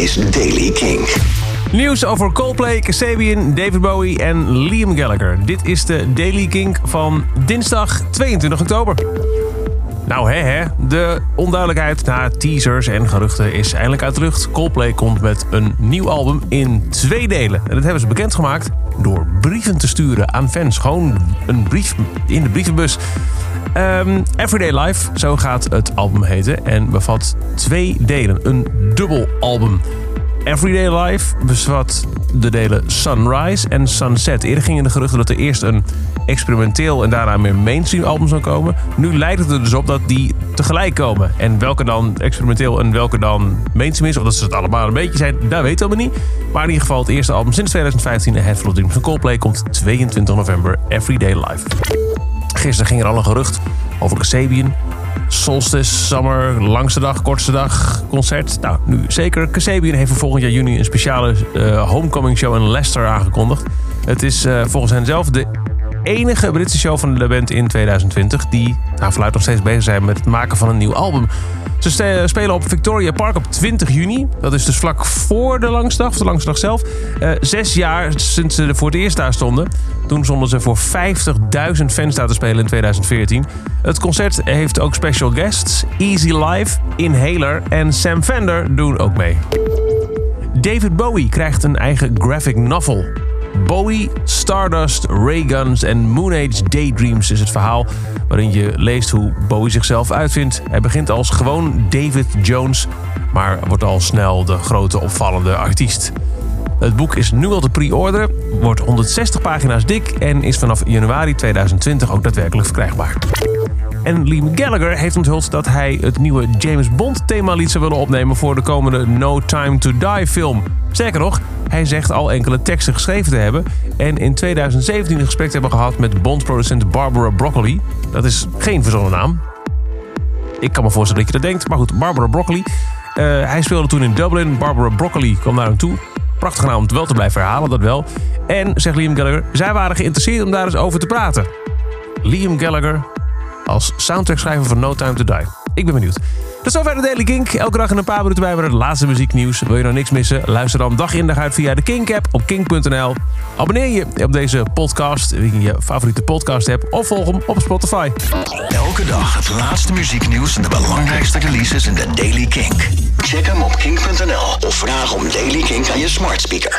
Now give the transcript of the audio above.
is Daily King. Nieuws over Coldplay, Kasabian, David Bowie en Liam Gallagher. Dit is de Daily Kink van dinsdag 22 oktober. Nou hè hè, de onduidelijkheid na teasers en geruchten is eindelijk uit de lucht. Coldplay komt met een nieuw album in twee delen. En dat hebben ze bekendgemaakt door brieven te sturen aan fans. Gewoon een brief in de brievenbus. Ehm, Everyday Life, zo gaat het album heten. En bevat twee delen, een dubbel album. Everyday Life bevat de delen Sunrise en Sunset. Eerder gingen de geruchten dat er eerst een experimenteel en daarna meer mainstream album zou komen. Nu lijkt het er dus op dat die tegelijk komen. En welke dan experimenteel en welke dan mainstream is, of dat ze het allemaal een beetje zijn, daar weten we niet. Maar in ieder geval het eerste album sinds 2015, A Head Full of Dreams van Coldplay, komt 22 november, Everyday Life. Gisteren ging er al een gerucht over Kasabian. Solstice, Summer, langste dag, kortste dag, concert. Nou, nu zeker. Kasabian heeft voor volgend jaar juni een speciale uh, homecoming show in Leicester aangekondigd. Het is uh, volgens hen zelf de enige Britse show van de band in 2020... die naar verluidt nog steeds bezig zijn met het maken van een nieuw album. Ze spelen op Victoria Park op 20 juni. Dat is dus vlak voor de Langstdag, of de Langstdag zelf. Uh, zes jaar sinds ze voor het eerst daar stonden. Toen stonden ze voor 50.000 fans daar te spelen in 2014. Het concert heeft ook special guests. Easy Life, Inhaler en Sam Fender doen ook mee. David Bowie krijgt een eigen graphic novel. Bowie, Stardust, Rayguns en Moonage Daydreams is het verhaal waarin je leest hoe Bowie zichzelf uitvindt. Hij begint als gewoon David Jones, maar wordt al snel de grote opvallende artiest. Het boek is nu al te pre-orderen, wordt 160 pagina's dik en is vanaf januari 2020 ook daadwerkelijk verkrijgbaar. En Liam Gallagher heeft onthuld dat hij het nieuwe James Bond themalied zou willen opnemen voor de komende No Time to Die film. Sterker nog, hij zegt al enkele teksten geschreven te hebben en in 2017 een gesprek te hebben gehad met Bond-producent Barbara Broccoli. Dat is geen verzonnen naam. Ik kan me voorstellen dat je dat denkt, maar goed, Barbara Broccoli. Uh, hij speelde toen in Dublin. Barbara Broccoli kwam naar hem toe. Prachtige naam om het wel te blijven herhalen, dat wel. En, zegt Liam Gallagher, zij waren geïnteresseerd om daar eens over te praten. Liam Gallagher als soundtrackschrijver van No Time To Die. Ik ben benieuwd. Tot zover de Daily Kink. Elke dag in een paar minuten bij met het laatste muzieknieuws. Wil je nou niks missen? Luister dan dag in dag uit via de Kink-app op kink.nl. Abonneer je op deze podcast in je favoriete podcast app of volg hem op Spotify. Elke dag het laatste muzieknieuws en de belangrijkste releases in de Daily Kink. Check hem op kink.nl of vraag om Daily Kink aan je smart speaker.